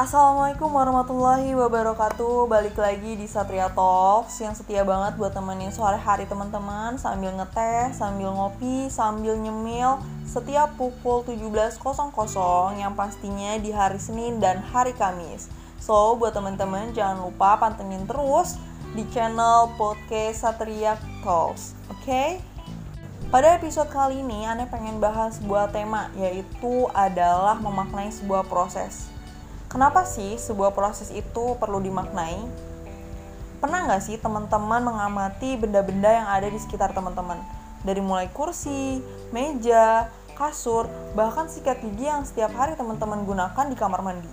Assalamualaikum warahmatullahi wabarakatuh Balik lagi di Satria Talks Yang setia banget buat temenin sore hari teman-teman Sambil ngeteh, sambil ngopi, sambil nyemil Setiap pukul 17.00 Yang pastinya di hari Senin dan hari Kamis So buat teman-teman jangan lupa pantengin terus Di channel podcast Satria Talks Oke? Okay? Pada episode kali ini, Ane pengen bahas sebuah tema, yaitu adalah memaknai sebuah proses. Kenapa sih sebuah proses itu perlu dimaknai? Pernah nggak sih teman-teman mengamati benda-benda yang ada di sekitar teman-teman? Dari mulai kursi, meja, kasur, bahkan sikat gigi yang setiap hari teman-teman gunakan di kamar mandi.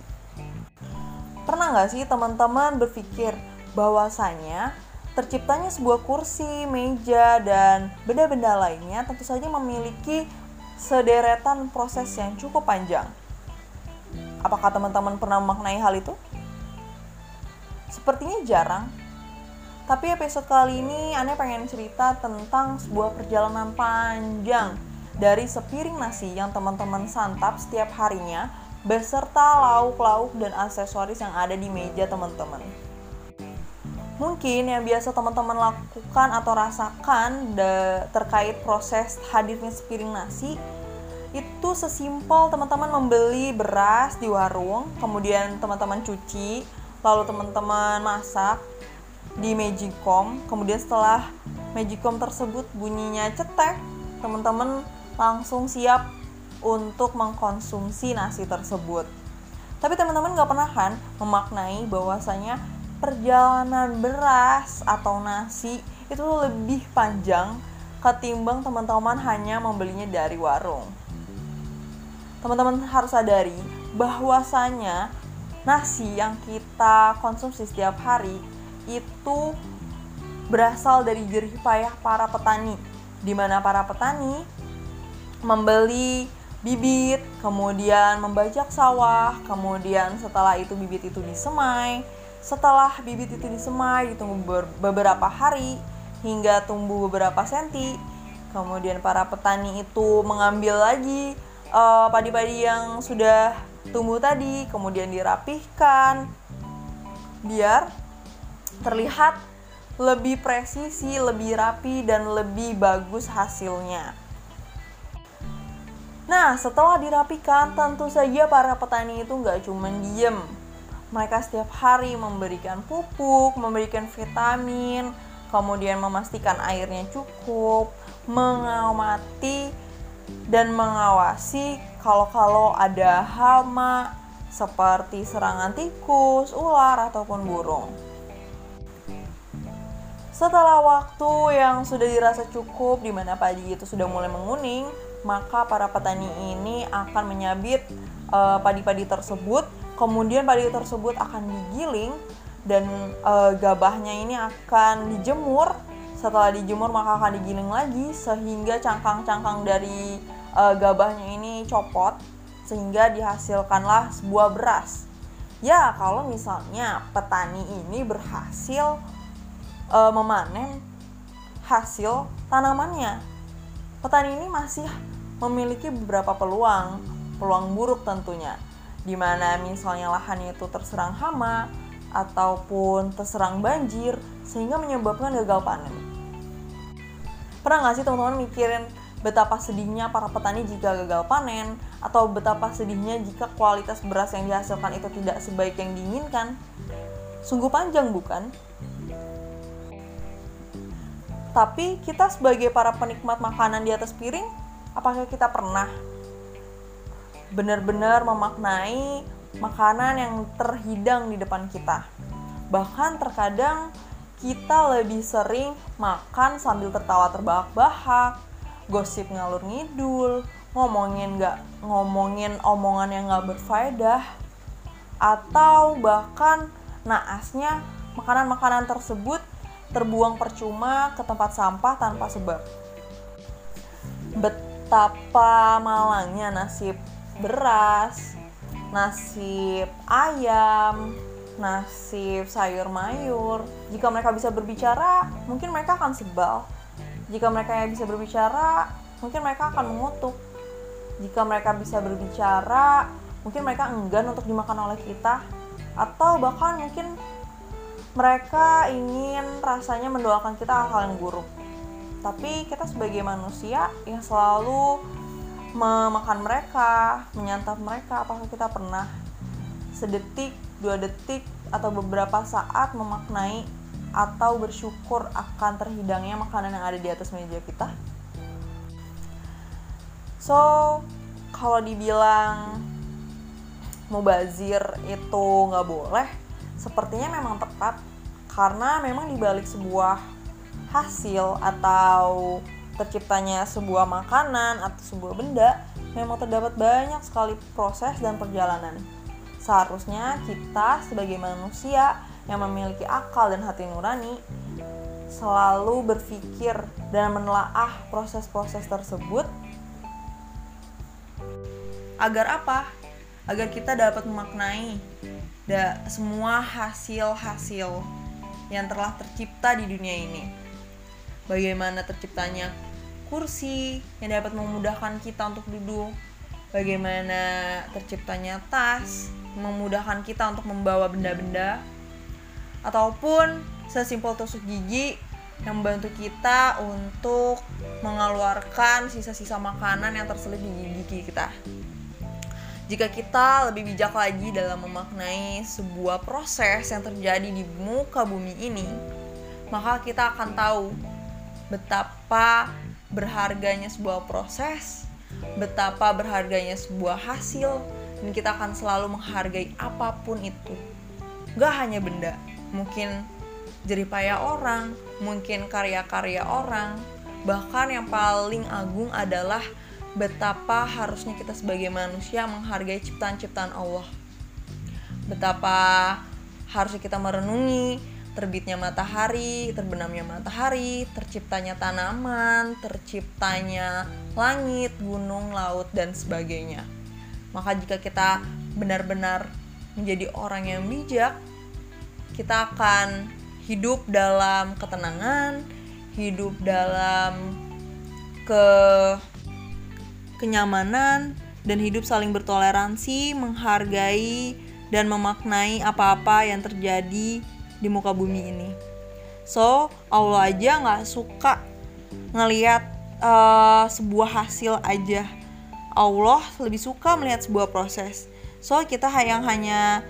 Pernah nggak sih teman-teman berpikir bahwasanya terciptanya sebuah kursi, meja, dan benda-benda lainnya tentu saja memiliki sederetan proses yang cukup panjang Apakah teman-teman pernah memaknai hal itu? Sepertinya jarang. Tapi episode kali ini Ane pengen cerita tentang sebuah perjalanan panjang dari sepiring nasi yang teman-teman santap setiap harinya beserta lauk-lauk dan aksesoris yang ada di meja teman-teman. Mungkin yang biasa teman-teman lakukan atau rasakan terkait proses hadirnya sepiring nasi itu sesimpel teman-teman membeli beras di warung, kemudian teman-teman cuci, lalu teman-teman masak di Magicom, kemudian setelah Magicom tersebut bunyinya cetek, teman-teman langsung siap untuk mengkonsumsi nasi tersebut. Tapi teman-teman gak pernah kan memaknai bahwasanya perjalanan beras atau nasi itu lebih panjang ketimbang teman-teman hanya membelinya dari warung teman-teman harus sadari bahwasanya nasi yang kita konsumsi setiap hari itu berasal dari jerih payah para petani di mana para petani membeli bibit, kemudian membajak sawah, kemudian setelah itu bibit itu disemai, setelah bibit itu disemai ditunggu beberapa hari hingga tumbuh beberapa senti, kemudian para petani itu mengambil lagi eh, padi-padi yang sudah tumbuh tadi kemudian dirapihkan biar terlihat lebih presisi, lebih rapi dan lebih bagus hasilnya. Nah, setelah dirapikan, tentu saja para petani itu nggak cuma diem. Mereka setiap hari memberikan pupuk, memberikan vitamin, kemudian memastikan airnya cukup, mengamati dan mengawasi kalau-kalau ada hama seperti serangan tikus, ular, ataupun burung. Setelah waktu yang sudah dirasa cukup di mana padi itu sudah mulai menguning, maka para petani ini akan menyabit uh, padi-padi tersebut. Kemudian padi tersebut akan digiling dan uh, gabahnya ini akan dijemur setelah dijemur maka akan digiling lagi sehingga cangkang-cangkang dari e, gabahnya ini copot sehingga dihasilkanlah sebuah beras. Ya, kalau misalnya petani ini berhasil e, memanen hasil tanamannya. Petani ini masih memiliki beberapa peluang, peluang buruk tentunya. Di mana misalnya lahannya itu terserang hama ataupun terserang banjir sehingga menyebabkan gagal panen. Pernah nggak sih teman-teman mikirin betapa sedihnya para petani jika gagal panen? Atau betapa sedihnya jika kualitas beras yang dihasilkan itu tidak sebaik yang diinginkan? Sungguh panjang bukan? Tapi kita sebagai para penikmat makanan di atas piring apakah kita pernah benar-benar memaknai makanan yang terhidang di depan kita bahkan terkadang kita lebih sering makan sambil tertawa terbahak-bahak, gosip ngalur ngidul, ngomongin nggak ngomongin omongan yang nggak berfaedah, atau bahkan naasnya makanan-makanan tersebut terbuang percuma ke tempat sampah tanpa sebab. Betapa malangnya nasib beras, nasib ayam, nasib sayur mayur. Jika mereka bisa berbicara, mungkin mereka akan sebal. Jika mereka bisa berbicara, mungkin mereka akan mengutuk. Jika mereka bisa berbicara, mungkin mereka enggan untuk dimakan oleh kita. atau bahkan mungkin mereka ingin rasanya mendoakan kita hal-hal yang buruk tapi kita sebagai manusia yang selalu memakan mereka, menyantap mereka, apakah kita pernah sedetik, dua detik, atau beberapa saat memaknai atau bersyukur akan terhidangnya makanan yang ada di atas meja kita? So, kalau dibilang mubazir itu nggak boleh, sepertinya memang tepat karena memang dibalik sebuah hasil atau terciptanya sebuah makanan atau sebuah benda memang terdapat banyak sekali proses dan perjalanan. Seharusnya kita sebagai manusia yang memiliki akal dan hati nurani selalu berpikir dan menelaah proses-proses tersebut agar apa? Agar kita dapat memaknai da semua hasil-hasil yang telah tercipta di dunia ini. Bagaimana terciptanya kursi yang dapat memudahkan kita untuk duduk, bagaimana terciptanya tas, memudahkan kita untuk membawa benda-benda, ataupun sesimpel tusuk gigi yang membantu kita untuk mengeluarkan sisa-sisa makanan yang terselip di gigi kita. Jika kita lebih bijak lagi dalam memaknai sebuah proses yang terjadi di muka bumi ini, maka kita akan tahu betapa berharganya sebuah proses, betapa berharganya sebuah hasil, dan kita akan selalu menghargai apa pun itu. Gak hanya benda, mungkin jeripaya orang, mungkin karya-karya orang, bahkan yang paling agung adalah betapa harusnya kita sebagai manusia menghargai ciptaan-ciptaan Allah. Betapa harusnya kita merenungi terbitnya matahari, terbenamnya matahari, terciptanya tanaman, terciptanya langit, gunung, laut, dan sebagainya. Maka jika kita benar-benar menjadi orang yang bijak, kita akan hidup dalam ketenangan, hidup dalam ke kenyamanan dan hidup saling bertoleransi, menghargai dan memaknai apa-apa yang terjadi di muka bumi ini. So Allah aja nggak suka ngelihat uh, sebuah hasil aja. Allah lebih suka melihat sebuah proses. So kita yang hanya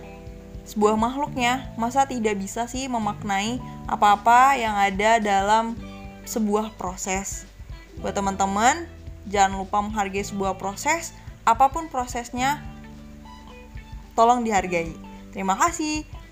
sebuah makhluknya, masa tidak bisa sih memaknai apa-apa yang ada dalam sebuah proses. Buat teman-teman, jangan lupa menghargai sebuah proses, apa pun prosesnya, tolong dihargai. Terima kasih.